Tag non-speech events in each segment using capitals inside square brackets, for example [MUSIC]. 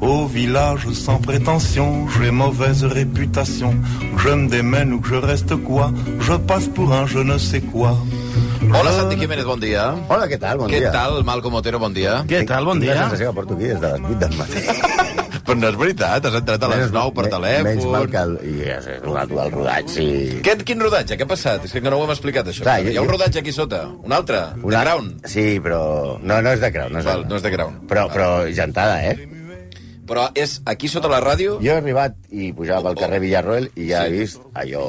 Au village sans prétention, j'ai mauvaise réputation. Je me démène ou que je reste quoi, je passe pour un je ne sais quoi. Hola, Santi Jiménez, bon dia. Hola, què tal? Bon Què dia. tal, Malcom Otero, bon dia? Què tal? Bon Tinc la dia. sensació que porto aquí des de les 8 del matí. [LAUGHS] Però no és veritat, has entrat a les Menys- 9 per me- telèfon. Menys mal que... El, I és rodat el rodatge, sí. Què, quin rodatge? Què ha passat? És que no ho hem explicat, això. Clar, jo- Hi ha un jo- rodatge aquí sota. Un altre? Un Una- Crown? Sí, però... No, no és de Crown. No és, Val, de... no és de Crown. Però, però gentada, eh? Però és aquí sota la ràdio Jo he arribat i pujava pel carrer Villarroel i ja Sí. he vist allò...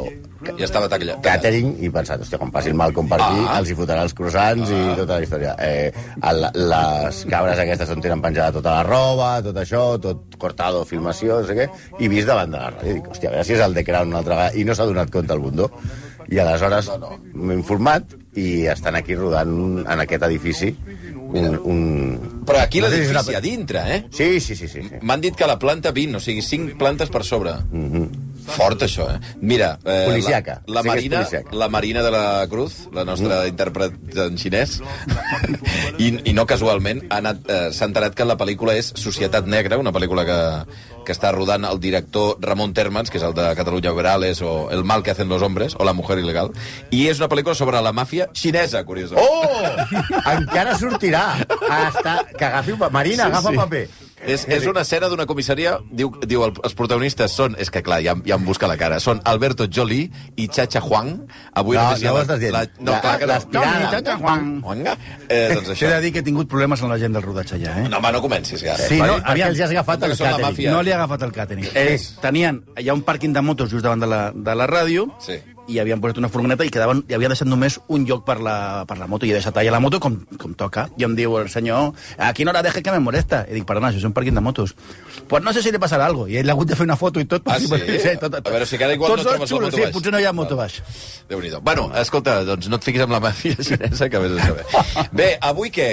i estava tallat. Catering i he pensat, hòstia, quan passi el Malcom per aquí, Ah. els hi fotrà els croissants i tota la història. Eh, el, les cabres aquestes on tenen penjada tota la roba, tot això, tot cortado, filmació, no sé què, i vist davant de la ràdio. Dic, hòstia, a veure si és el de Crown una altra vegada. I no s'ha donat compte el bundó. I aleshores m'he informat i estan aquí rodant en aquest edifici un... un... Però aquí No sé si l'edifici una- a dintre, eh? Sí, sí, sí, sí. sí. M'han dit que la planta 20, o sigui, 5 plantes per sobre. Fort, això, eh? Mira... Eh. La, la, Marina, la Marina de la Cruz, la nostra intèrpret en xinès, i, i no casualment, ha anat, eh, s'ha enterat que la pel·lícula és Societat Negra, una pel·lícula que, que està rodant el director Ramon Termans, que és el de Catalunya Verales, o El mal que hacen los hombres, o La mujer ilegal, i és una pel·lícula sobre la màfia xinesa, curiosament. Oh! Encara sortirà. Està... Que agafi Marina, Sí, agafa sí. paper. És, és una escena d'una comissaria, diu, diu el, els protagonistes són, és que clar, ja, ja em busca la cara, són Alberto Jolie i Chacha Huang. Avui No, només no ho la- estàs dient. La, no, La- clar que no. l'aspirada. No, ni Chacha Huang. Huanga? Eh, doncs T'he això. de dir que he tingut problemes amb la gent del rodatge ja, eh? No, home, no comencis, ja. Sí, Per, no, perquè aviam. els has agafat Que el càtering. No li ha agafat el càtering. Eh. Tenien, hi ha un pàrquing de motos just davant de la, de la ràdio Sí. I havien posat una furgoneta i quedaven, i havia deixat només un lloc per la, per la moto i he deixat allà la moto com, com toca. I em diu el senyor, aquí no la deje que me molesta. I dic, perdona, això és un pàrquing de motos. Pues no sé si li passarà cosa. I ell ha hagut de fer una foto i tot. Ah, sí? tot, A veure, si cada igual Tots no trobes la xulos, moto sí, baix. potser no hi ha moto baix. Déu-n'hi-do. Bueno, escolta, doncs no et fiquis amb la màfia xinesa, que vés a saber. [LAUGHS] Bé, avui què?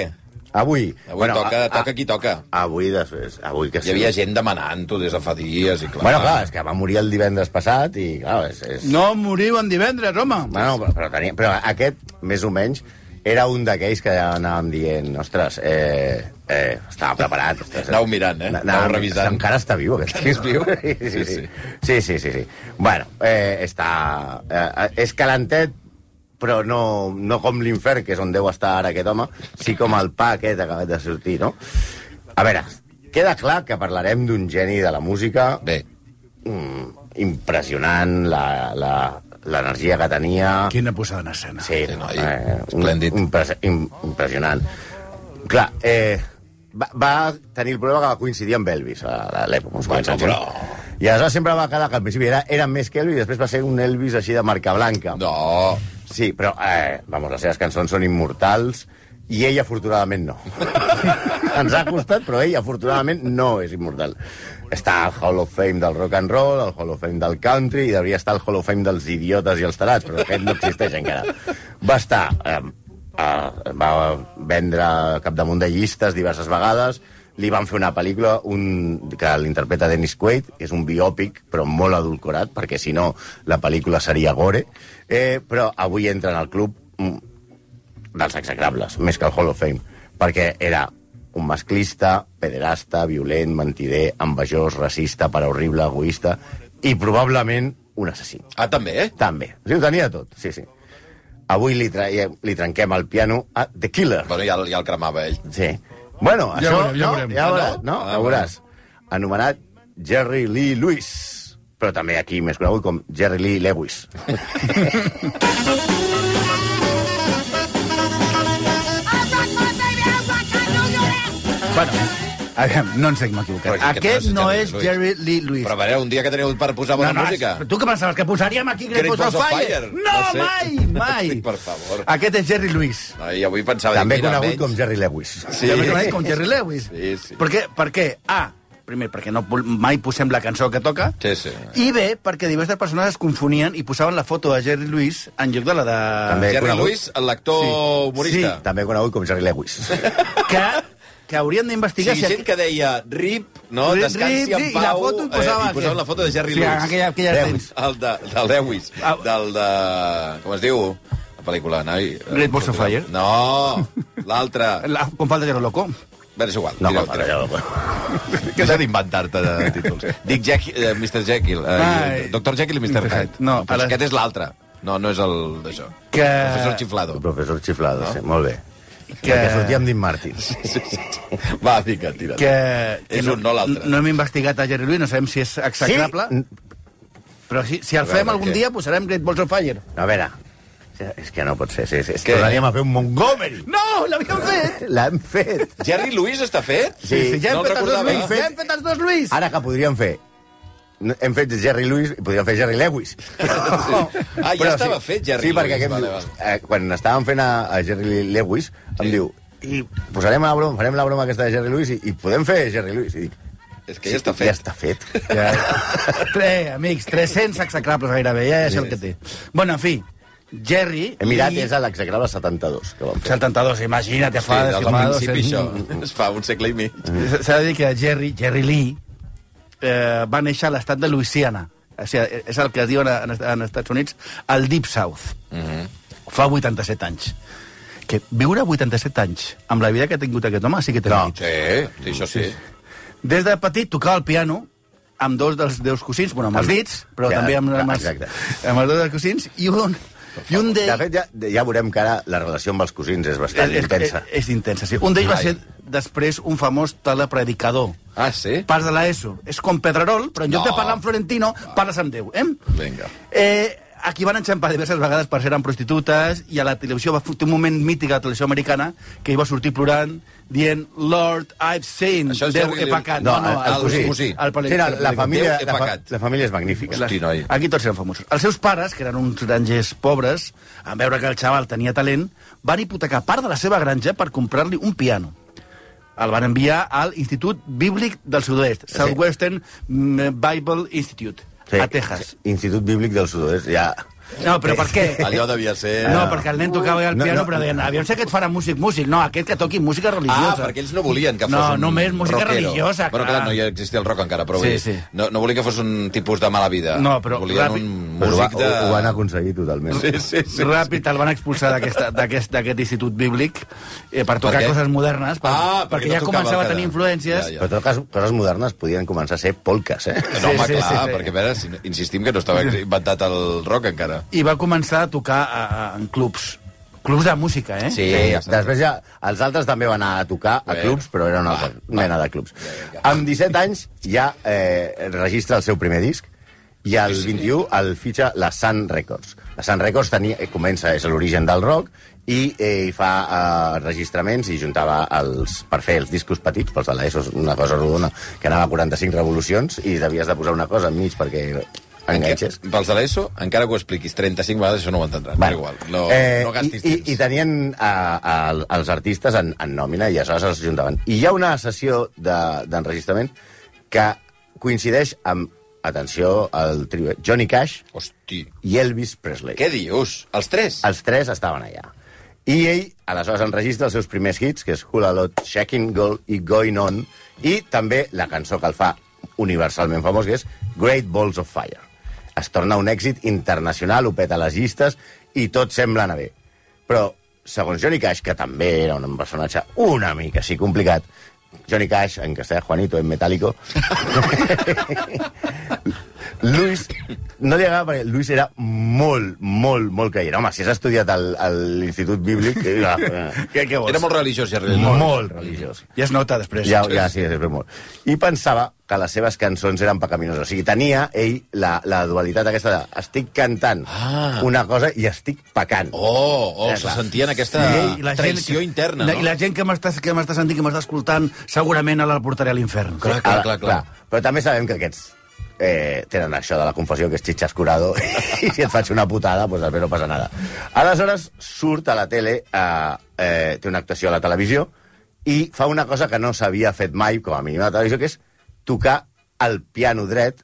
Avui. Avui toca, a- toca qui toca. Avui, després, avui que Hi havia gent demanant-ho des de fa dies, i clar... Bueno, clar, és que va morir el divendres passat i, clar, és... és... No moriu en divendres, home. Bueno, però, però, tenia, però aquest, més o menys, era un d'aquells que ja anàvem dient, ostres, eh, eh, estava preparat. Ostres, Anàveu mirant, eh? Anàveu revisant. Encara està viu, aquest És viu? [LAUGHS] Sí, sí, Sí, sí. sí, sí, sí, sí. Bueno, eh, està... Eh, és calentet, però no, no com l'infern, que és on deu estar ara aquest home, sí com el pa aquest acabat de sortir, no? A veure, queda clar que parlarem d'un geni de la música Bé, mm, impressionant, la, la, l'energia que tenia... Quina posada en escena. Sí, Sí, noi, un- esplèndid. impres- im- impressionant. Clar, eh, va, va tenir el problema que va coincidir amb Elvis a l'època, Bueno, però- no? I aleshores sempre va quedar que al principi era, era més que Elvis i després va ser un Elvis així de marca blanca. no... Sí, però, eh, vamos, les seves cançons són immortals i ell, afortunadament, no. [LAUGHS] Ens ha costat, però ell, afortunadament, no és immortal. Està al Hall of Fame del rock and roll, al Hall of Fame del country, i devia estar al Hall of Fame dels idiotes i els tarats, però aquest no existeix encara. Va estar... Eh, eh, va vendre capdamunt de llistes diverses vegades, li van fer una pel·lícula un, que l'interpreta Dennis Quaid, que és un biòpic, però molt adulcorat, perquè si no la pel·lícula seria gore, eh, però avui entra en el club mm, dels execrables, més que el Hall of Fame, perquè era un masclista, pederasta, violent, mentider, envejós, racista, para horrible, egoista, i probablement un assassí. Ah, també, eh? També. O sigui, ho tenia tot, sí, sí. Avui li, traiem, li trenquem el piano a The Killer. Bueno, ja, ja el cremava ell. Sí. Bueno, Ja això... veurem, ja no, veurem. Ja Ah, veuràs, no? no? Ah, Ja veuràs. Anomenat Jerry Lee Lewis. Però també aquí més conegut com Jerry Lee Lewis. Bueno, aviam, no ens hem equivocat. Però que Aquest no no és Jerry Jerry Lee Lewis. Però a veure, un dia que teniu per posar bona música... tu què pensaves, que posaríem aquí Balls of Fire? Fire? No, No sé. mai, [LAUGHS] mai. Per favor. Aquest és Jerry Lewis. Ai, avui pensava... També mira, conegut com Jerry Lewis. Sí. També conegut com Jerry Lewis. Sí, sí. Per què? Per què? A, primer, perquè no, mai posem la cançó que toca, Sí, sí. i bé, perquè diverses persones es confonien i posaven la foto de Jerry Lewis en lloc de la de... També. Jerry conegut. Lewis, l'actor Sí. humorista. També conegut com Jerry Lewis. [LAUGHS] Que, que haurien Sí, d'investigar... gent que deia RIP, no? Rip, Descansi rip, en sí, i pau. la foto hi posava eh, i posaven aquest. la foto de Jerry sí, Lewis. aquella, aquella Lewis. El de, del Lewis. Ah. Del de... Com es diu? La pel·lícula, noi. Great Balls of Fire. No, l'altre. La, com falta Jero Loco. Bé, és igual. No, home, tira. ja, Deixa [LAUGHS] d'inventar-te de títols. Dic Jack, eh, Mr. Jekyll. Eh, Ai. Dr. Jekyll i Mr. Hyde. Hyde. No, pues a la- aquest és l'altre. No, no és el d'això. Que- Professor Chiflado. El professor Chiflado, no? sí, molt bé. Que- Que... que sortia amb Dean Martin. Va, fica, tira. Que, que És un, no l'altre. No hem investigat a Jerry Lewis, no sabem si és execrable, Sí? però si, si el veure, fem algun què? dia posarem Great Balls of Fire. A veure, és que no pot ser. Sí, sí, Què? tornaríem a fer un Montgomery. No, l'havíem fet! L'hem fet. Jerry Lewis està fet? Sí, ja hem no fet els dos recordava. Lewis, ja hem fet els dos Lewis! Ara que podríem fer... no, Hem fet Jerry Lewis i podríem fer Jerry Lewis. [LAUGHS] Ah, ja Però estava fet Jerry sí, perquè Lewis, aquest, vale, diu, eh, quan estàvem fent a, a Jerry Lewis, em Sí. diu, i posarem la broma, farem la broma aquesta de Jerry Lewis i, i podem fer Jerry Lewis. I dic, És que ja està Ja fet. està fet. Ja. Tre, amics, 300 execrables gairebé, ja és el que té. Bueno, en fi, Jerry... He mirat, i- és a l'execrable 72 que vam fer. 72, imagina't, ja Sí, fa... del fa principi, 200. això. Es fa un segle i mig. S'ha de dir que Jerry, Jerry Lee eh, va néixer a l'estat de Louisiana. O sigui, és el que es diu en, en, en Estats Units el Deep South. Mhm. Fa 87 anys. Que viure 87 anys amb la vida que ha tingut aquest home sí que té No. mèrit. Sí, sí, això sí. Des de petit tocava el piano amb dos dels deus cosins, bueno, amb els dits, però Ja, també amb, amb, els, amb els dos dels cosins, i un, i un De d'ells... fet, ja, ja veurem que ara la relació amb els cosins és bastant intensa. És, és intensa, sí. Un d'ells va ser després un famós telepredicador. Ah, sí? Parts de l'ESO. És com Pedrerol, però en lloc No. de parlar en florentino, parles amb Déu, eh? Vinga. Eh, aquí van enxampar diverses vegades per ser amb prostitutes i a la televisió va fer un moment mític a la televisió americana que hi va sortir plorant dient Lord, I've sinned, Això Déu, he pecat. No, el, el, cosí. cosí. El sí, no, la, família, la, fa, la família és magnífica. Hosti, noi. Aquí tots eren famosos. Els seus pares, que eren uns grangers pobres, en veure que el xaval tenia talent, van hipotecar part de la seva granja per comprar-li un piano. El van enviar al Institut Bíblic del Sud-oest, Southwestern mm, Bible Institute, Sí, a Texas. Institut Bíblic del Sud-oest, ja... No, però per què? [LAUGHS] Allò devia ser... No, perquè el nen tocava el No, piano, no. però deien, aviam si aquest farà músic, músic. No, aquest que toqui música Ah, religiosa. perquè ells no volien que fos No, un només música rockero. religiosa, Bueno, clar. clar, no hi existia el rock encara, però Sí, vull dir, sí. no, no volien que fos un tipus de mala vida. No, però Volien ràpid- un músic de... ho, ho van aconseguir totalment. Sí, sí, sí. Ràpid el van expulsar d'aquesta- d'aquest d'aquest institut bíblic eh, per tocar Per coses modernes, per, Ah, perquè perquè no ja començava a tenir influències. Ja, ja. Però totes coses modernes podien començar a ser polques, eh? No, home, Sí, sí, clar, sí, sí. perquè a veure, si, insistim que no estava inventat el rock encara. I va començar a tocar a, a, en clubs. Clubs de música, eh? Sí, Sí, ja després ja, els altres també van anar a tocar a Bé. clubs, però era una Va, altra mena de clubs. Vinga. Amb 17 anys ja eh, registra el seu primer disc i al Sí, sí. 21 el fitxa la Sun Records. La Sun Records tenia, eh, comença, és l'origen del rock, i eh, fa eh, registraments i juntava els, per fer els discos petits, pels de l'ESO, una cosa rodona, que anava a 45 revolucions, i devies de posar una cosa enmig perquè enganxes. Pels de l'ESO, encara que ho expliquis 35 vegades, això no ho entendran. Bueno, igual, no, eh, no gastis i, i, temps. I tenien a, a, els artistes en, en nòmina i aleshores els juntaven. I hi ha una sessió de- d'enregistrament que coincideix amb, atenció, el trio, Johnny Cash Hosti, i Elvis Presley. què dius? Els tres? Els tres estaven allà. I ell, aleshores, enregistra els seus primers hits, que és Hula Lot, Shaking Girl i Going On, i també la cançó que el fa universalment famós, que és Great Balls of Fire. Es torna un èxit internacional, ho peta les llistes, i tot sembla anar bé. Però, segons Johnny Cash, que també era un personatge una mica així complicat, Johnny Cash, en castellà Juanito, en metálico, [LAUGHS] Luis, no li agradava perquè Luis era molt, molt, molt creient. Home, si has estudiat al, a l'Institut Bíblic... eh, [LAUGHS] Què, què vols? Era molt religiós, Jerry. molt, molt religiós. Ja es nota després. Ja, ja, sí, sempre molt. I pensava que les seves cançons eren pecaminoses. O sigui, tenia ell la, la dualitat aquesta de estic cantant Ah. una cosa i estic pecant. Oh, oh, Ja, se clar. sentien aquesta I la gent traïció que- interna, la- no? I la gent que m'està que m'està sentint, que m'està escoltant, segurament la portaré a l'infern. Clar, clar, Ara, clar, clar. Però també sabem que aquests eh, tenen això de la confessió, que és xitxas curado, [LAUGHS] i si et faig una putada, pues després no passa nada. Aleshores, surt a la tele, eh, eh, té una actuació a la televisió, i fa una cosa que no s'havia fet mai, com a mínim a la televisió, que és tocar el piano dret,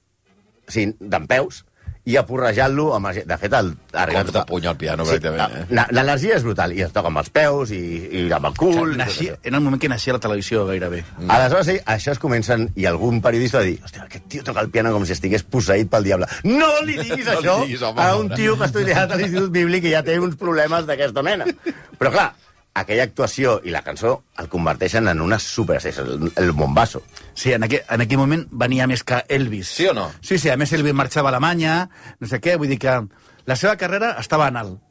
o sigui, d'en peus, i aporrejar-lo amb... De fet, el... Cops de puny al piano, pràcticament, eh? la- L'energia és brutal, i es toca amb els peus i, i amb el cul... i tot Naixia, això. era el moment que naixia la televisió, gairebé. Mm. Aleshores, sí, això es comencen, i algun periodista va dir, hòstia, aquest tio toca el piano com si estigués posseït pel diable. No li [LAUGHS] diguis No li això diguis, home, a un tio que ha estudiat a l'Institut Bíblic i ja té uns problemes d'aquesta mena. Però, clar, aquella actuació i la cançó el converteixen en una super... És el, el bombasso. Sí, en aquell, en aquell moment venia més que Elvis. Sí o no? Sí, sí, a més Elvis marxava a Alemanya, no sé què, vull dir que la seva carrera estava en alt.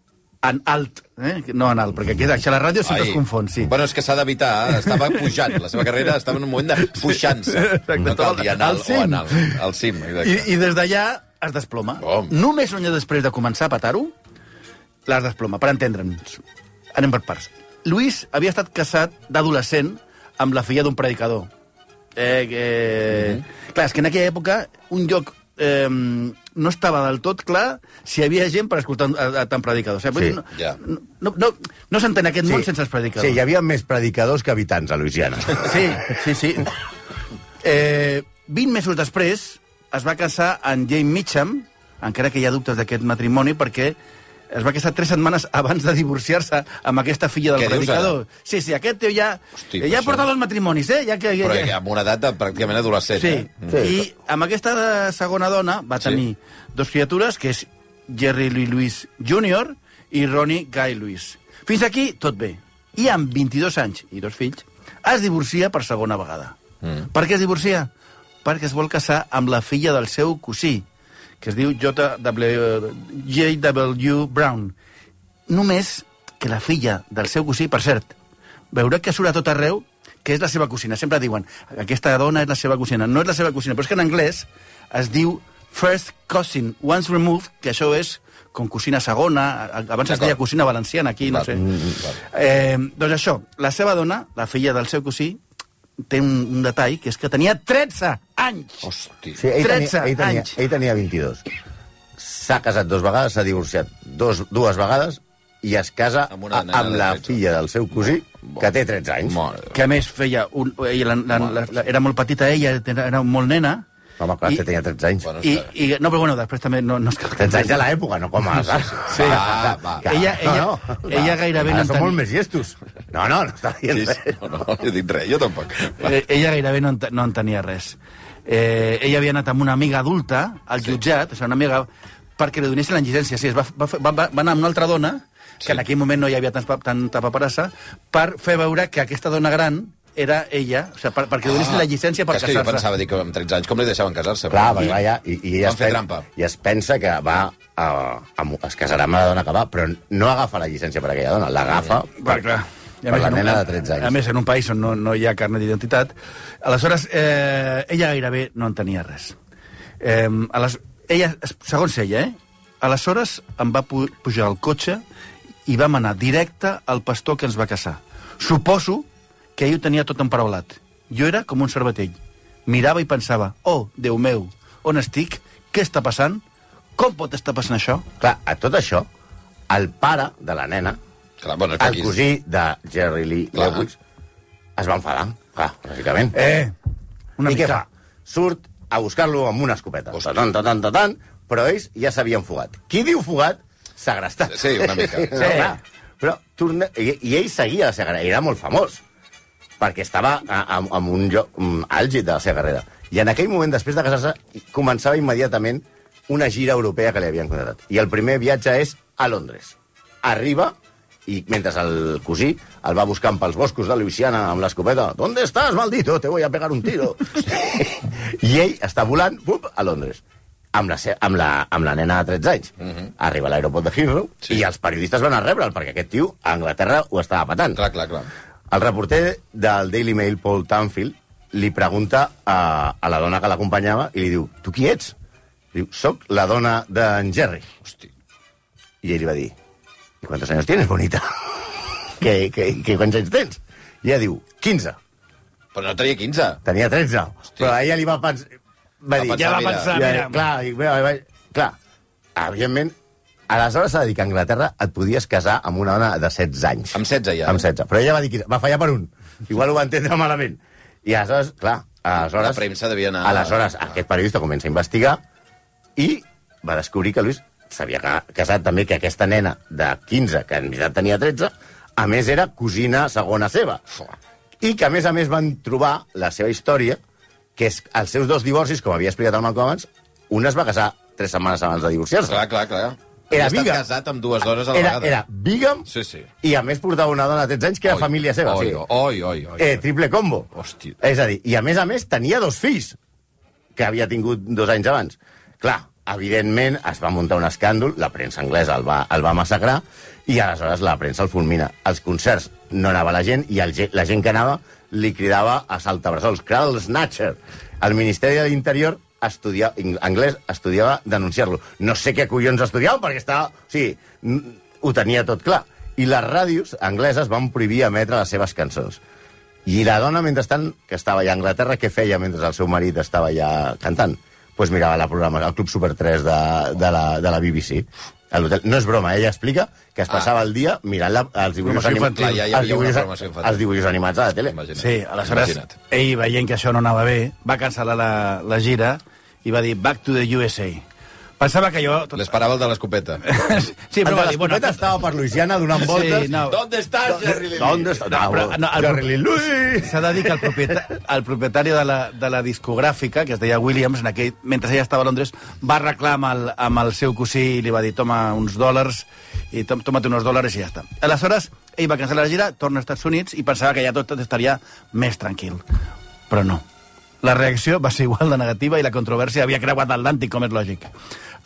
En alt, eh? no en alt, perquè aquí aquí a la ràdio sempre Ai. es confon, sí. Bueno, és que s'ha d'evitar, eh? estava pujant. La seva carrera estava en un moment de. [LAUGHS] Exacte, No cal dir en al alt o cim. en alt. Al cim, I, exacte. i des d'allà es desploma. Com? Només un any després de començar a petar-ho, l'has desploma, per entendre'ns. Anem per parts. Luis havia estat casat d'adolescent amb la filla d'un predicador. Eh, que... Clar, és que en aquella època un lloc eh, no estava del tot clar si hi havia gent per escoltar a, a tant predicador. O sigui, Sí, no, ja. no, no, no s'entén aquest món sense els predicadors. Sí, hi havia més predicadors que habitants a Louisiana. Sí, sí, sí. Eh, 20 mesos després es va casar amb Jane Mitcham, encara que hi ha dubtes d'aquest matrimoni, perquè es va casar tres setmanes abans de divorciar-se amb aquesta filla del Què dius, predicador. Sí, sí, aquest tio ja, Hosti, ja ha això- portat dos matrimonis, eh? Ja que, ja, Però ja... amb una edat de, pràcticament adolescent, Sí, eh? sí. I amb aquesta segona dona va Sí. tenir dos criatures, que és Jerry Lee Lewis Jr. i Ronnie Guy Lewis. Fins aquí, tot bé. I amb 22 anys i dos fills, es divorcia per segona vegada. Mm. Per què es divorcia? Perquè es vol casar amb la filla del seu cosí, que es diu J.W. Brown. Només que la filla del seu cosí, per cert, veurà que surt a tot arreu que és la seva cosina. Sempre diuen, aquesta dona és la seva cosina. No és la seva cosina, però és que en anglès es diu first cousin once removed, que això és com cosina segona, abans es deia cosina valenciana, aquí, no sé. Mm, Eh, doncs això, la seva dona, la filla del seu cosí, té un, un detall, que és que tenia 13 anys. Hosti. Sí, ell, 13 tenia, ell, tenia, anys. ell tenia 22. S'ha casat dos vegades, s'ha divorciat dos, dues vegades i es casa Amb una nena amb de la 13. filla del seu cosí, que té 13 anys. De Déu. que a més feia... Un, ella, la, la, la, la, era molt petita ella, era, molt nena, Home, clar, I- que tenia 13 anys. Bueno, i, i, no, però bueno, després també no, no és que... 13 anys de l'època, no com ara. Sí. Va, va. Ella- ella- ella gairebé Ara no som entenia- molt més llestos. No, no, no està dient Sí, res. sí, no, no, no he dit res, jo tampoc. Eh, ella gairebé no, ent no entenia res. Eh, ella havia anat amb una amiga adulta al jutjat, o sigui, una amiga perquè li donessin la llicència. Sí, es va, va, va, va anar amb una altra dona, que Sí. en aquell moment no hi havia tants, pa- tanta paperassa, per fer veure que aquesta dona gran era ella, o sigui, per, perquè li donessin la llicència per Ah, que jo casar-se. pensava dir que amb 13 anys com li deixaven casar-se? Clar, però- perquè va ja, i, i, ella es fer pen- trampa. I es pensa que va a, a, es casarà amb la dona que va, però no agafa la llicència per aquella dona, l'agafa Per, per, clar. I a per la en un- nena de 13 anys. A més, en un país on no, no hi ha carnet d'identitat. Aleshores, eh, ella gairebé no entenia res. Eh, a les, ella, segons ella, eh, aleshores em va pu pujar al cotxe i vam anar directe al pastor que ens va casar. Suposo que ell ho tenia tot emparaulat. Jo era com un cervatell. Mirava i pensava, oh, Déu meu, on estic? Què està passant? Com pot estar passant això? Clar, a tot això, el pare de la nena, Clar, bueno, el aquí... cosí de Jerry Lee Clar. Lewis, es va enfadar, clar, lògicament. Eh, una I què mica. fa? Surt a buscar-lo amb una escopeta. Tatan, tatan, tatan, però ells ja s'havien fugat. Qui diu fugat, segrestat. Sí, una mica. no, [LAUGHS] Sí. clar. Però torna... I, I ell seguia la seva carrera, era molt famós, perquè estava a, a, en un lloc àlgid de la seva carrera. I en aquell moment, després de casar-se, començava immediatament una gira europea que li havien contratat. I el primer viatge és a Londres. Arriba, i mentre el cosí el va buscant pels boscos de Louisiana amb l'escopeta ¿Dónde estás, maldito? Te voy a pegar un tiro. [LAUGHS] I ell està volant pup, a Londres amb la, amb, la, amb la nena de 13 anys. Uh -huh. Arriba a l'aeroport de Heathrow sí. i els periodistes van a rebre'l, perquè aquest tio a Anglaterra ho estava patant. Clar, clar, clar. El reporter del Daily Mail, Paul Tanfield, li pregunta a, a la dona que l'acompanyava i li diu, tu qui ets? Diu, soc la dona d'en Jerry. Hosti. I ell li va dir, ¿y cuántos años tienes, bonita? ¿Qué, qué, qué, quants anys tens? I ella diu, 15. Però no tenia 15. Tenia 13. Però a ella li va pensar... Va Va dir, pensar, Ja va mira, pensar, ja, mira... clar, i, va, va, clar, evidentment, aleshores s'ha de dir que a Anglaterra et podies casar amb una dona de 16 anys. Amb 16 ja. Amb 16. Però ella va dir que va fallar per un. Igual ho va entendre malament. I aleshores, clar, Aleshores, La premsa devia anar- Aleshores, aquest periodista comença a investigar i va descobrir que Luis s'havia ca- casat també, que aquesta nena de 15, que en veritat tenia 13, a més era cosina segona seva. I que, a més a més, van trobar la seva història, que és els seus dos divorcis, com havia explicat el Malcolm abans, un es va casar tres setmanes abans de divorciar-se. Clar, clar, clar. Era Havia biga. casat amb dues dones a la Era, vegada. era bígam Sí, sí. i, a més, portava una dona de 13 anys que era Oi, família seva. Oi, sí. oi, oi, oi. Eh, triple combo. Hòstia. És a dir, i a més a més tenia dos fills que havia tingut dos anys abans. Clar, evidentment es va muntar un escàndol, la premsa anglesa el va, el va massacrar, i aleshores la premsa el fulmina. Als concerts no anava la gent, i el, la gent que anava li cridava a saltabressols, Cradle Snatcher. El Ministeri de l'Interior estudia, anglès estudiava denunciar-lo. No sé què collons estudiava, perquè estava... O ho tenia tot clar. I les ràdios angleses van prohibir emetre les seves cançons. I la dona, mentrestant, que estava allà a Anglaterra, què feia mentre el seu marit estava allà cantant? Pues mirava la programa, el Club Super 3 de, de, la, de la BBC. A. No és broma, ella explica que es passava el dia mirant la, els dibuixos, animats, infantil. Clar, ja hi els, dibuixos, els dibuixos animats a la tele. Imagina't. Sí, aleshores, Imagina't. ell, veient que això no anava bé, va cancel·lar la, la gira i va dir Back to the USA. Pensava que jo... Tot... L'esperava el de l'escopeta. [LAUGHS] sí, però va dir, bueno... l'escopeta estava per Louisiana donant voltes. Sí, no. ¿Dónde estás, Jerry Lee? ¿Dónde està? No, però, no, el- Jerry Lee Lewis! S'ha de dir que el, propietari, el propietari de la, de la discogràfica, que es deia Williams, en aquell, mentre ella estava a Londres, va arreglar amb el, amb el seu cosí i li va dir toma uns dòlars, i tom, tómate unos dòlars i ja està. Aleshores, ell va cancel·lar la gira, torna als Estats Units i pensava que ja tot estaria més tranquil. Però no. La reacció va ser igual de negativa i la controvèrsia havia creuat l'Atlàntic, com és lògic.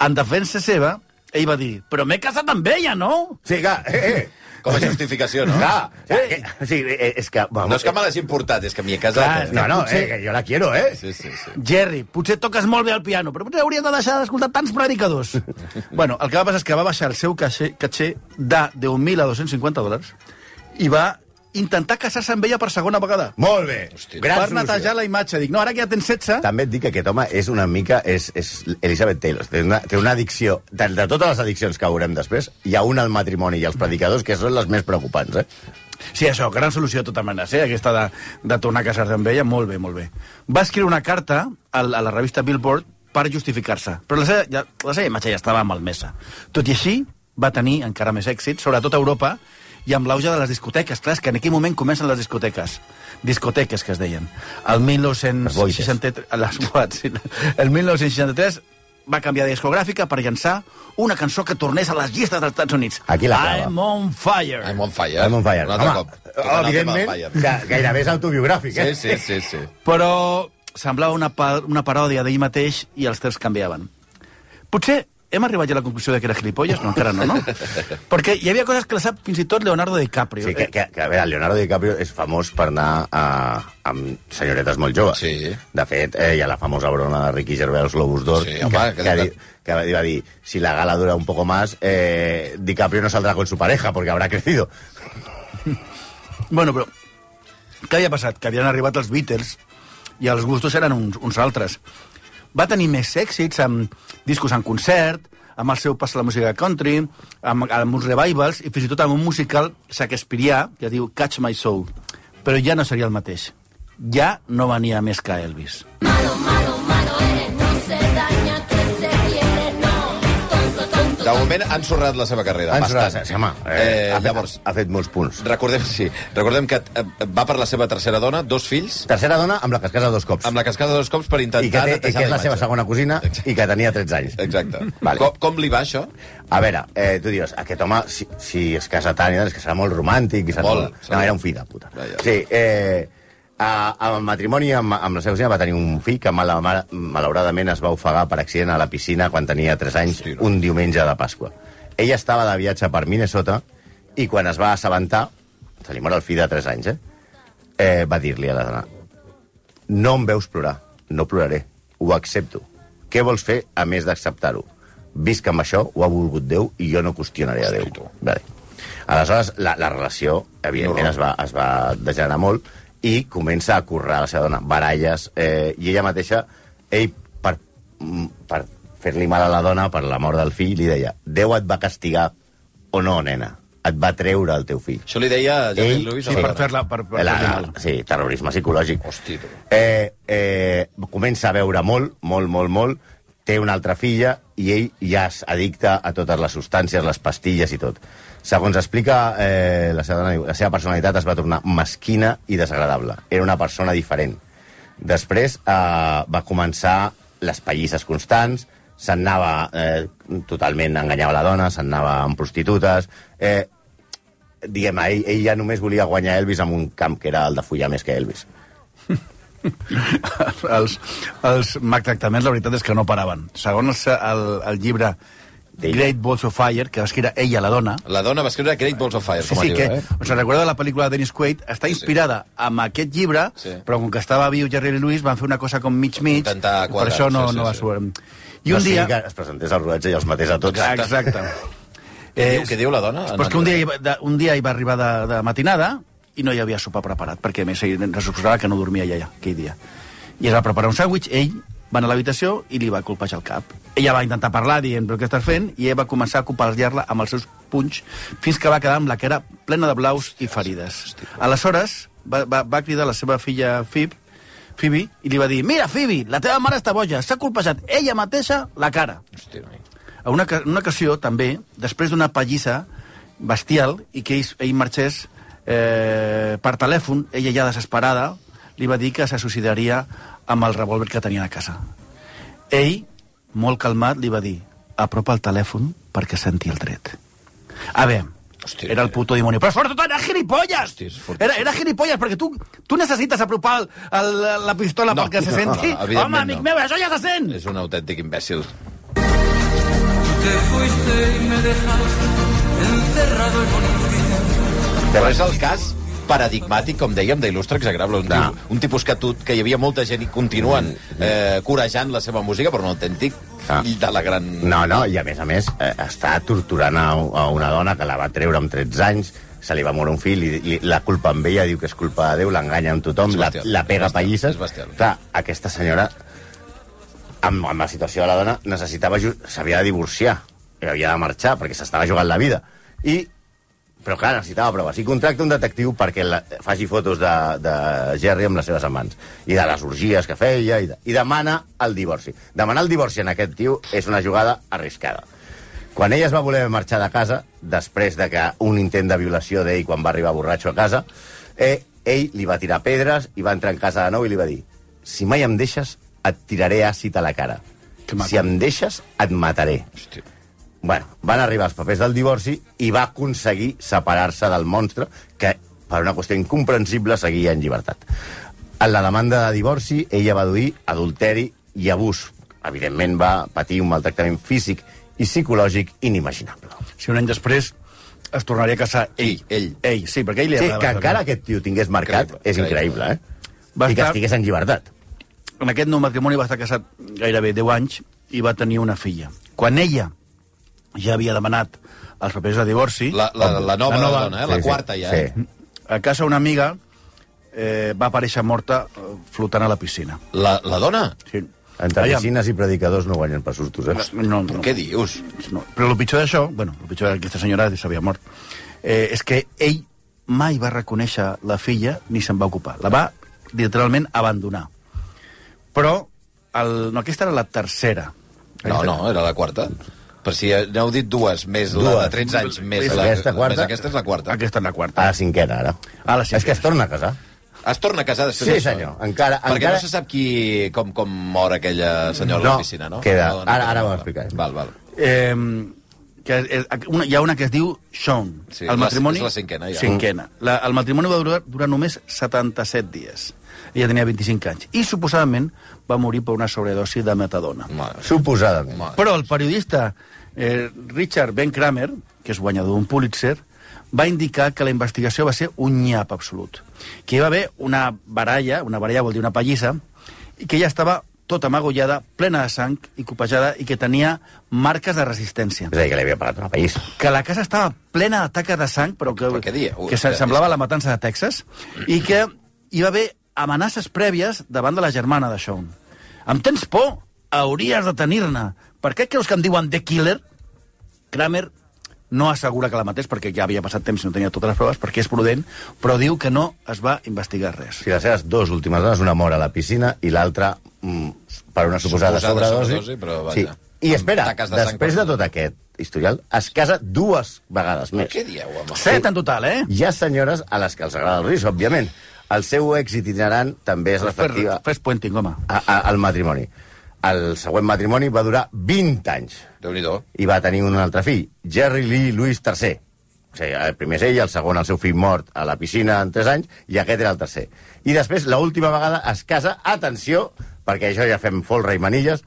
En defensa seva, ell va dir, però m'he casat amb ella, no? Sí, clar, eh, eh. Com a justificació, no? Clar, eh, sí, eh, és que... Vamos, No és que me l'hagi importat, és que m'hi he casat. Clar, eh? No, no, Potser- eh, que jo la quiero, eh? Sí, sí, sí. Jerry, potser toques molt bé el piano, però potser hauries de deixar d'escoltar tants predicadors. [LAUGHS] bueno, el que va passar és que va baixar el seu caché, caché de 10.000 a 250 dòlars i va intentar casar-se amb ella per segona vegada. Molt bé. Gran per netejar solució. la imatge. Dic, no, ara que ja tens 16... També et dic que aquest home és una mica... És, és Elizabeth Taylor. Té una, té una addicció... De, de totes les addiccions que veurem després, hi ha una al matrimoni i als predicadors que són les més preocupants, eh? Sí, això, gran solució de totes maneres, eh? aquesta de, de tornar a casar-se amb ella, molt bé, molt bé. Va escriure una carta a, la- a la revista Billboard per justificar-se, però la seva, ja, la seva imatge ja estava malmesa. Tot i així, va tenir encara més èxit, sobretot a Europa, i amb l'auge de les discoteques. Clar, és que en aquell moment comencen les discoteques. Discoteques, que es deien. El 1963... Les boats, [LAUGHS] sí. El 1963 va canviar de discogràfica per llançar una cançó que tornés a les llistes dels Estats Units. Aquí la clava. I'm on fire. I'm on fire. I'm on fire. Home, cop. Evidentment, que gairebé és autobiogràfic, eh? Sí, sí, sí, sí. però semblava una, pa una paròdia d'ell mateix i els temps canviaven. Potser hem arribat ja a la conclusió de que era gilipolles? No, encara no, no? [LAUGHS] Perquè hi havia coses que les sap fins i tot Leonardo DiCaprio. Sí, que, que, que a veure, Leonardo DiCaprio és famós per anar a, amb senyoretes molt joves. Sí. De fet, eh, hi ha la famosa broma de Ricky Gervais als Globus d'Or, Sí, que, home, que, que- que, di- que va dir- va dir, si la gala dura un poco más, eh, DiCaprio no saldrá con su pareja, porque habrá crecido. [LAUGHS] Bueno, però què havia passat? Que havien arribat els Beatles i els gustos eren uns, uns altres. Va tenir més èxits amb discos en concert, amb el seu pas a la música country, amb, amb uns revivals i fins i tot amb un musical shakespearià que diu Catch My Soul. Però ja no seria el mateix. Ja no venia més que Elvis. Malo, malo, De moment ha ensorrat la seva carrera. Ens bastant. sí, home, eh, Eh, ha, fet, llavors, ha fet molts punts. recordem, sí, recordem que eh, va per la seva tercera dona, dos fills, Tercera dona amb la que es casa dos cops. amb la que es casa dos cops per intentar I que, té, i que és la seva segona cosina i que tenia 13 anys. Exacte. Vale. Com, com li va, això? A veure, eh, tu diràs, aquest home, si, si es casa tant és que serà molt romàntic. I serà Molt, molt... No, era un fill de puta. Vaja. Sí, eh, a, amb el matrimoni amb, amb la seva cosina va tenir un fill que mal, mal, malauradament es va ofegar per accident a la piscina quan tenia 3 anys, Hosti, no. un diumenge de Pasqua. Ella estava de viatge per Minnesota i quan es va assabentar, se li mor el fill de 3 anys, eh? eh va dir-li a la dona, no em veus plorar, no ploraré, ho accepto. Què vols fer a més d'acceptar-ho? Visc amb això, ho ha volgut Déu i jo no qüestionaré a Déu. Vale. Aleshores, la, la relació, evidentment, es va, es va degenerar molt i comença a currar la seva dona, baralles, eh, i ella mateixa, ell, per, mm, per fer-li mal a la dona, per la mort del fill, li deia, Déu et va castigar o no, nena? et va treure el teu fill. Això li deia Jerry Ell- Lewis. Sí, per fer-la... Per, per La, sí, terrorisme psicològic. Hosti. Eh, eh, comença a veure molt, molt, molt, molt, té una altra filla i ell ja és addicte a totes les substàncies, les pastilles i tot. Segons explica, eh, la, seva, la seva personalitat es va tornar mesquina i desagradable. Era una persona diferent. Després eh, va començar les pallisses constants, s'anava eh, totalment, enganyava la dona, s'anava amb prostitutes... Eh, diguem, ell, ell ja només volia guanyar Elvis amb un camp que era el de follar més que Elvis. [LAUGHS] els, els maltractaments, la veritat és que no paraven. Segons el, el llibre. Great Balls of Fire, que va escriure ella, la dona, La dona va escriure Great Balls of Fire, Sí, com a sí, llibre, que, eh? o sigui, recorda la pel·lícula de Dennis Quaid, està inspirada amb aquest llibre, Sí. però com que estava viu Jerry Lee Lewis, van fer una cosa com mig-mig, per això no, sí, sí, no va sí. sortir. I no un dia... que es presentés al rodatge i els matés a tots. Exacte. Exacte. Què diu- què diu la dona? Pues que un dia, hi va- de, un dia hi va arribar de, de matinada i no hi havia sopar preparat, perquè a més ell que no dormia allà, aquell dia. I es va preparar un sàndwich, ell va anar a l'habitació i li va colpejar el cap. Ella va intentar parlar dient, però què estàs fent? I ell va començar a copallar-la amb els seus punys fins que va quedar amb la cara plena de blaus i ferides. Aleshores, va, va, va cridar la seva filla Fib, Phoebe, i li va dir, mira, Phoebe, la teva mare està boja, s'ha colpejat ella mateixa la cara. Hosti, noi. A una, una ocasió, també, després d'una pallissa bestial i que ell, ell marxés eh, per telèfon, ella ja desesperada, li va dir que se suicidaria amb el revòlver que tenia a casa. Ell, molt calmat, li va dir apropa el telèfon perquè senti el tret. A veure, Hòstia. era el puto dimoni. Però sobretot era gilipolles! Hòstia. Era, era gilipolles, perquè tu, tu necessites apropar el, el, la pistola No, perquè se no, senti. no, [LAUGHS] evidentment Home, amic no. meu, això ja se sent! És un autèntic imbècil. Però és el cas paradigmàtic, com dèiem, d'il·lustre exagrable. Un, No. un tipus que, tu, que hi havia molta gent i continuen eh, corejant la seva música, però un autèntic Ah. fill de la gran... No, no, i a més a més eh, està torturant a, a una dona que la va treure amb 13 anys, se li va morir un fill, i, li, la culpa amb ella, diu que és culpa de Déu, l'enganya amb tothom, la, la pega és bestial, pallisses. Clar, aquesta senyora, amb, amb la situació de la dona, necessitava... s'havia de divorciar, i havia de marxar, perquè s'estava jugant la vida. I però clar, necessitava proves. I contracta un detectiu perquè la, faci fotos de, de Jerry amb les seves amants i de les orgies que feia i, de, i demana el divorci. Demanar el divorci en aquest tio és una jugada arriscada. Quan ella es va voler marxar de casa, després de que un intent de violació d'ell quan va arribar borratxo a casa, eh, ell li va tirar pedres i va entrar en casa de nou i li va dir si mai em deixes, et tiraré àcid a la cara. Si em deixes, et mataré. Hòstia. Bueno, van arribar els papers del divorci i va aconseguir separar-se del monstre que, per una qüestió incomprensible, seguia en llibertat. En la demanda de divorci, ella va duir adulteri i abús. Evidentment, va patir un maltractament físic i psicològic inimaginable. Si un any després es tornaria a casar ell. ell. Ell, sí, perquè ell li Sí, que encara aquest tio tingués marcat Increïble, és increïble, eh? Va I que estar- estigués en llibertat. En aquest nou matrimoni va estar casat gairebé 10 anys i va tenir una filla. Quan ella ja havia demanat els papers de divorci, La, la, la nova, La nova. dona, eh? la Sí, sí, quarta ja. sí. Eh? a casa una amiga eh, va aparèixer morta eh, flotant a la piscina. La, la dona? Sí. Entre Aviam. piscines i predicadors no guanyen per sustos, eh? No, no, Què dius? No. Però el pitjor d'això, bueno, el pitjor d'aquesta senyora s'havia mort, eh, és que ell mai va reconèixer la filla ni se'n va ocupar. La va literalment abandonar. Però el, no, aquesta era la tercera. No, no, era la quarta. Per si n'heu dit dues, més la Dues. de 13 anys, més, És la, aquesta quarta? més aquesta és la quarta. Aquesta és la A quarta. la cinquena, ara. A la cinquena. És que es torna a casar. Es torna a casar després Sí, senyor. Encara- Perquè encara- no se sap qui, com, com mor aquella senyora a No, la piscina, no? queda. La dona Ara- ara ho mor. explicarem. Val, val. Eh, que és, una, hi ha una que es diu Sean. Sí, el la- matrimoni, és la cinquena, ja. Cinquena. La, el matrimoni va durar, durar només 77 dies. Ella tenia 25 anys. I, suposadament, va morir per una sobredosi de metadona. Mare. Suposadament. Mare. Però el periodista eh, Richard Ben Kramer, que és guanyador d'un Pulitzer, va indicar que la investigació va ser un nyap absolut. Que hi va haver una baralla, una baralla vol dir una pallissa, i que ella estava tota magollada, plena de sang i copejada, i que tenia marques de resistència. És a dir, que li havia parat una pallissa. Que la casa estava plena de taques de sang, però que, què dia? Ui, que se- espera, semblava la matança de Texas, i que hi va haver amenaces prèvies davant de la germana de Sean. Em tens por? Hauries de tenir-ne. Per què creus que em diuen The Killer? Kramer no assegura que la matés perquè ja havia passat temps i no tenia totes les proves, perquè és prudent, però diu que no es va investigar res. Si les seves dues últimes dones, una mor a la piscina i l'altra mm, per una suposada, Suposada sobredosi. sobredosi, però vaja. Sí. I espera, de després de tot aquest historial, es casa dues vegades més. Què dieu, home? Set en total, eh? Hi ha senyores a les que els agrada el risc, òbviament. El seu èxit itinerant també és reflectiva Fes puenting, home. a- a- al matrimoni. El següent matrimoni va durar 20 anys Déu-n'hi-do. i va tenir un altre fill, Jerry Lee Louis III. O sigui, el primer és ell, el segon el seu fill mort a la piscina en 3 anys, i aquest era el tercer. I després, l'última vegada, es casa, atenció, perquè això ja fem folre i manilles,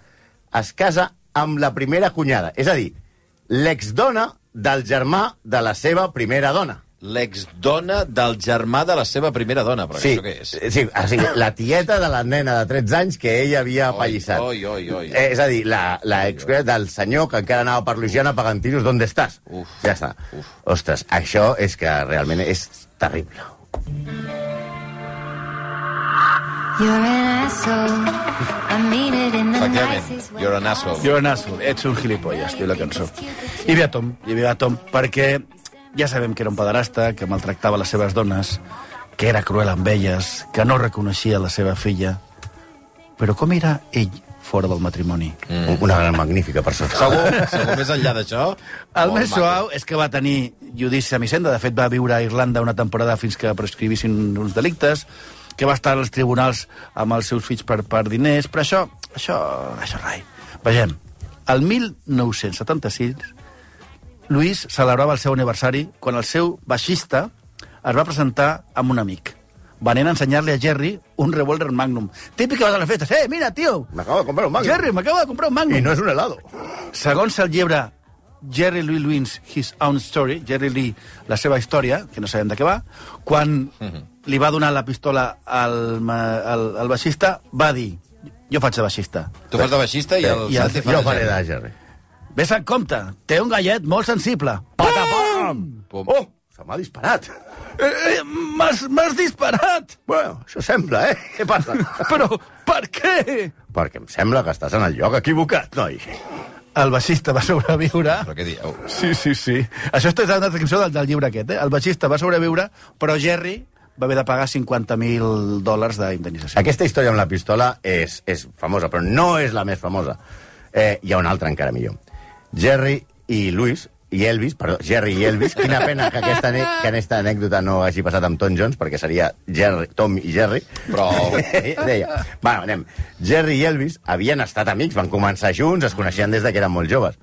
es casa amb la primera cunyada, és a dir, l'exdona del germà de la seva primera dona. L'exdona del germà de la seva primera dona, però Sí, això què és? sí, o sigui, la tieta de la nena de 13 anys que ella havia Oi, apallissat. oi, oi, oi. Eh, és a dir, la, la excusa del senyor que encara anava per Luisiana pagant tiros, d'on estàs? Uf. Ja està. Uf. Ostres, això és que realment és terrible. You're an asshole. I mean it in the Efectivament, nicest way. you're an asshole. You're an asshole, ets un gilipolles, diu la cançó. Hi havia Tom, hi havia Tom, perquè ja sabem que era un pederasta, que maltractava les seves dones, que era cruel amb elles, que no reconeixia la seva filla. Però com era ell fora del matrimoni? Mm. Una gran magnífica persona. Segur, segur, més enllà d'això... El més maco. suau és que va tenir judici a Missenda. De fet, va viure a Irlanda una temporada fins que prescrivissin uns delictes, que va estar als tribunals amb els seus fills per, per diners, però això, això, això rai. Vegem, el 1976, Luis celebrava el seu aniversari quan el seu baixista es va presentar amb un amic. Venent a ensenyar-li a Jerry un revólver Magnum. Típic que vas a les festes. Eh, mira, tio, M'acabo de comprar un Magnum. Jerry, m'acaba de comprar un Magnum. I no és un helado. Segons el llibre Jerry Lee Lewis, His Own Story, Jerry Lee, la seva història, que no sabem de què va, quan li va donar la pistola al, al, al baixista, va dir, jo faig de baixista. Tu fas de baixista i el I el- Santi fa Jo faré de Jerry. Ves en compte, té un gallet molt sensible. Patapam! Pum. Oh, se m'ha disparat. Eh, eh, M'has disparat! Bueno, això sembla, eh? Què passa? [LAUGHS] Però per què? Perquè em sembla que estàs en el lloc equivocat, noi. El baixista va sobreviure... Però què dieu? Sí, sí, sí. Això està en la descripció del, del llibre aquest, eh? El baixista va sobreviure, però Jerry va haver de pagar 50.000 dòlars d'indemnització. Aquesta història amb la pistola és, és famosa, però no és la més famosa. Eh, hi ha una altra encara millor. Jerry i Luis, i Elvis, perdó, Jerry i Elvis, quina pena que aquesta, que aquesta anècdota no hagi passat amb Tom Jones, perquè seria Jerry, Tom i Jerry. Prou. Deia, bueno, anem. Jerry i Elvis havien estat amics, van començar junts, es coneixien des de que eren molt joves,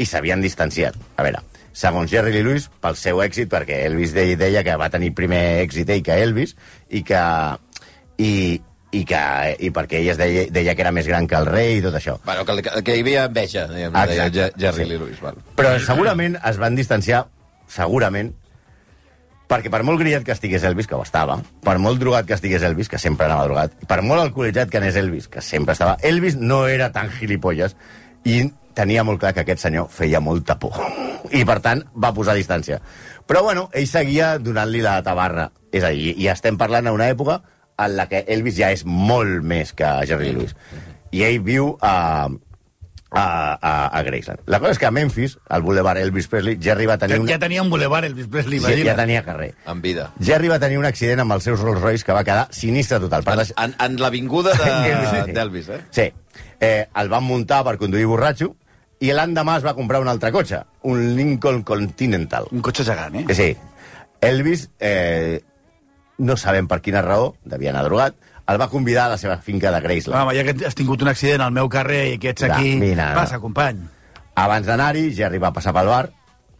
i s'havien distanciat. A veure, segons Jerry Lee Lewis, pel seu èxit, perquè Elvis deia, deia que va tenir primer èxit ell que Elvis, i que... I, i, que, i perquè ell es deia, deia que era més gran que el rei i tot això. Bueno, que, que, que hi havia enveja, diguem, Exacte. deia Jerry Sí. Lee Lewis. Val. Però segurament es van distanciar, segurament, perquè per molt grillat que estigués Elvis, que ho estava, per molt drogat que estigués Elvis, que sempre anava drogat, per molt alcoholitzat que anés Elvis, que sempre estava... Elvis no era tan gilipolles i tenia molt clar que aquest senyor feia molta por. [LAUGHS] I, per tant, va posar distància. Però, bueno, ell seguia donant-li la tabarra. És a dir, i estem parlant d'una època en la que Elvis ja és molt més que Jerry Lewis. I ell viu a, a, a, a Graceland. La cosa és que a Memphis, al boulevard Elvis Presley, Jerry va tenir... Ja, Una... ja tenia un boulevard, Elvis Presley, Sí, imagina't. ja tenia carrer. En vida. Jerry va tenir un accident amb els seus Rolls Royce que va quedar sinistre total. Per En, deix- en, en l'avinguda Elvis, de- [LAUGHS] sí. d'Elvis, eh? Sí. Eh, el van muntar per conduir borratxo i l'endemà es va comprar un altre cotxe, un Lincoln Continental. Un cotxe gegant, eh? Sí. Elvis, eh, no sabem per quina raó, devia anar drogat, el va convidar a la seva finca de Graceland. Home, ja que has tingut un accident al meu carrer i que ets Ja, aquí... mira. Passa, company. Abans d'anar-hi, Jerry va passar pel bar,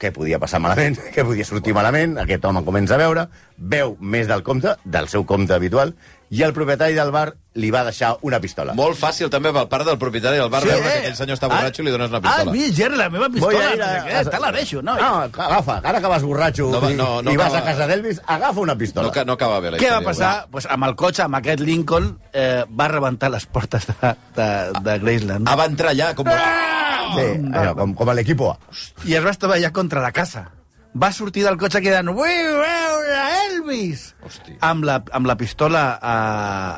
què podia passar malament, [LAUGHS] què podia sortir malament, aquest home comença a veure, veu més del compte, del seu compte habitual, i el propietari del bar li va deixar una pistola. Molt fàcil també pel part del propietari del bar Sí, veure eh? que aquell senyor està borratxo i li dones una Ah, pistola. mira, Jerry, la meva pistola. a ir te la deixo, no? No, agafa, ara que vas borratxo No va- i, no, no i vas acaba- a casa d'Elvis, agafa una pistola. No, no acaba bé la Què va història. passar? Pues amb el cotxe, amb aquest Lincoln, eh, va rebentar les portes de, de, de Graceland. Ah, va entrar allà com... Sí, allò, com, com a l'equipo A. I es va estavellar contra la casa. Va sortir del cotxe cridant Vull veure Elvis! Hosti. Amb la, amb la pistola a,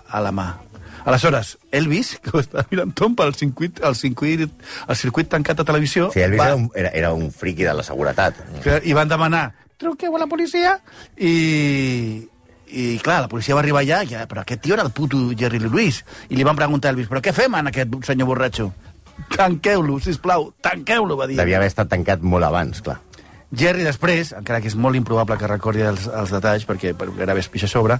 a la mà. Aleshores, Elvis, [LAUGHS] que ho estava mirant Tom pel circuit, el circuit, el circuit tancat de televisió, Sí, Elvis va, era un, era, era un friqui de la seguretat. que, i van demanar truqueu a la policia i, i clar, la policia va arribar allà i, però aquest tio era el puto Jerry Lee Lewis i li van preguntar a Elvis, però què fem en aquest senyor borratxo? Tanqueu-lo, sisplau, tanqueu-lo, va dir. Devia haver estat tancat molt abans, clar. Jerry després, encara que és molt improbable que recordi els, els detalls, perquè per gairebé es pixa a sobre,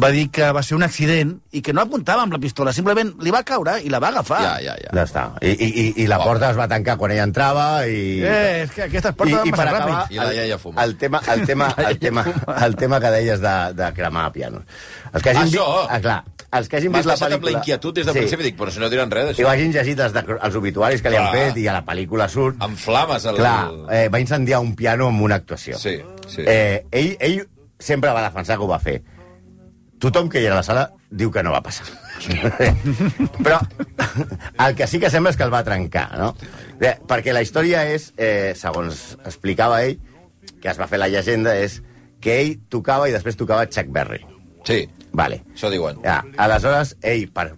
va dir que va ser un accident i que no apuntava amb la pistola, simplement li va caure i la va agafar. Ja, ja, ja. Ja està. I, i, i, i la porta es va tancar quan ella entrava i... Eh, és que aquestes portes van passar ràpid. I la iaia fuma. El tema, el tema, [LAUGHS] el tema, el tema que deies de, de cremar pianos. Els que hagin Això! vist, ah, clar, els que hagin vist la amb la pel·lícula... inquietud des del principi, dic, però si no diran res I d'això. vagin llegit els, de, els obituaris que li han Clar. fet i a la pel·lícula surt... Amb flames. El... Clar, eh, va incendiar un piano amb una actuació. Sí, sí. Eh, ell, ell sempre va defensar que ho va fer. Tothom que hi era a la sala diu que no va passar. [LAUGHS] Però el que sí que sembla és que el va trencar, no? Bé, perquè la història és, eh, segons explicava ell, que es va fer la llegenda, és que ell tocava i després tocava Chuck Berry. Sí, Vale. això diuen. Ja, aleshores, ell, per,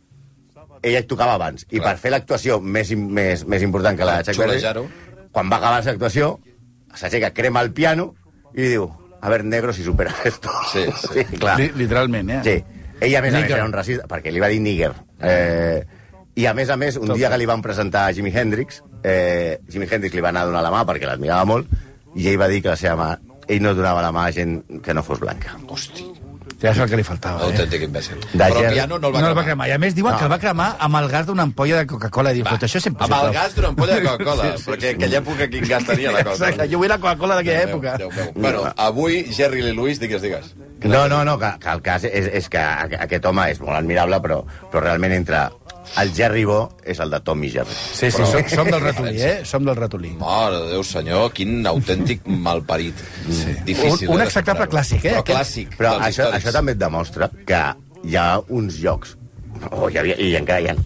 ell tocava abans, i Clar. per fer l'actuació més, més, més important que la de Chuck Berry, quan va acabar l'actuació, s'aixeca, crema el piano i li diu, a ver, negro, si superas esto. Sí, [LAUGHS] sí. clar. Li, literalment, eh? Sí. Ell, a més a més, Nigger. era un racista, perquè li va dir níger. Eh, I, a més a més, un dia que li van presentar a Jimi Hendrix, eh, Jimi Hendrix li va anar a donar la mà perquè l'admirava molt, i ell va dir que la seva mà, ell no donava la mà a gent que no fos blanca. Hosti, Ja és el que li faltava, eh? autèntic imbècil. De Però el piano no el va no el va cremar. I a més diuen No. que el va cremar amb el gas d'una ampolla de Coca-Cola. Diu, però això és Amb el gas d'una ampolla de Coca-Cola, perquè en aquella època quin gas tenia la Coca-Cola. Exacte, jo vull la Coca-Cola d'aquella Déu època. Déu meu. Bueno, avui, Jerry Lee Lewis, digues, digues. No, no, no, que, que el cas és, és que a- aquest home és molt admirable, però, però realment entre el Jerry Bo és el de Tommy Jerry. Sí, sí, som, som del ratolí, eh? Som del ratolí. Mare de Déu, senyor, quin autèntic malparit. Sí. Difícil, Un- un eh, de separar-ho. clàssic, eh, Però aquest. clàssic. Però això, històrics. això també et demostra que hi ha uns llocs, o hi havia, i encara hi ha,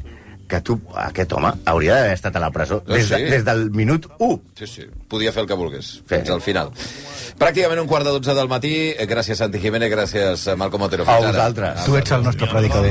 que tu, aquest home, hauria d'haver estat a la presó Ah, des, de, sí? des del minut 1. Sí, sí, podia fer el que volgués, fins al final. Pràcticament un quart de dotze del matí. Eh, Gràcies, Santi Jiménez, gràcies, eh, Malcom Otero. A vosaltres. Tu ets el nostre predicador.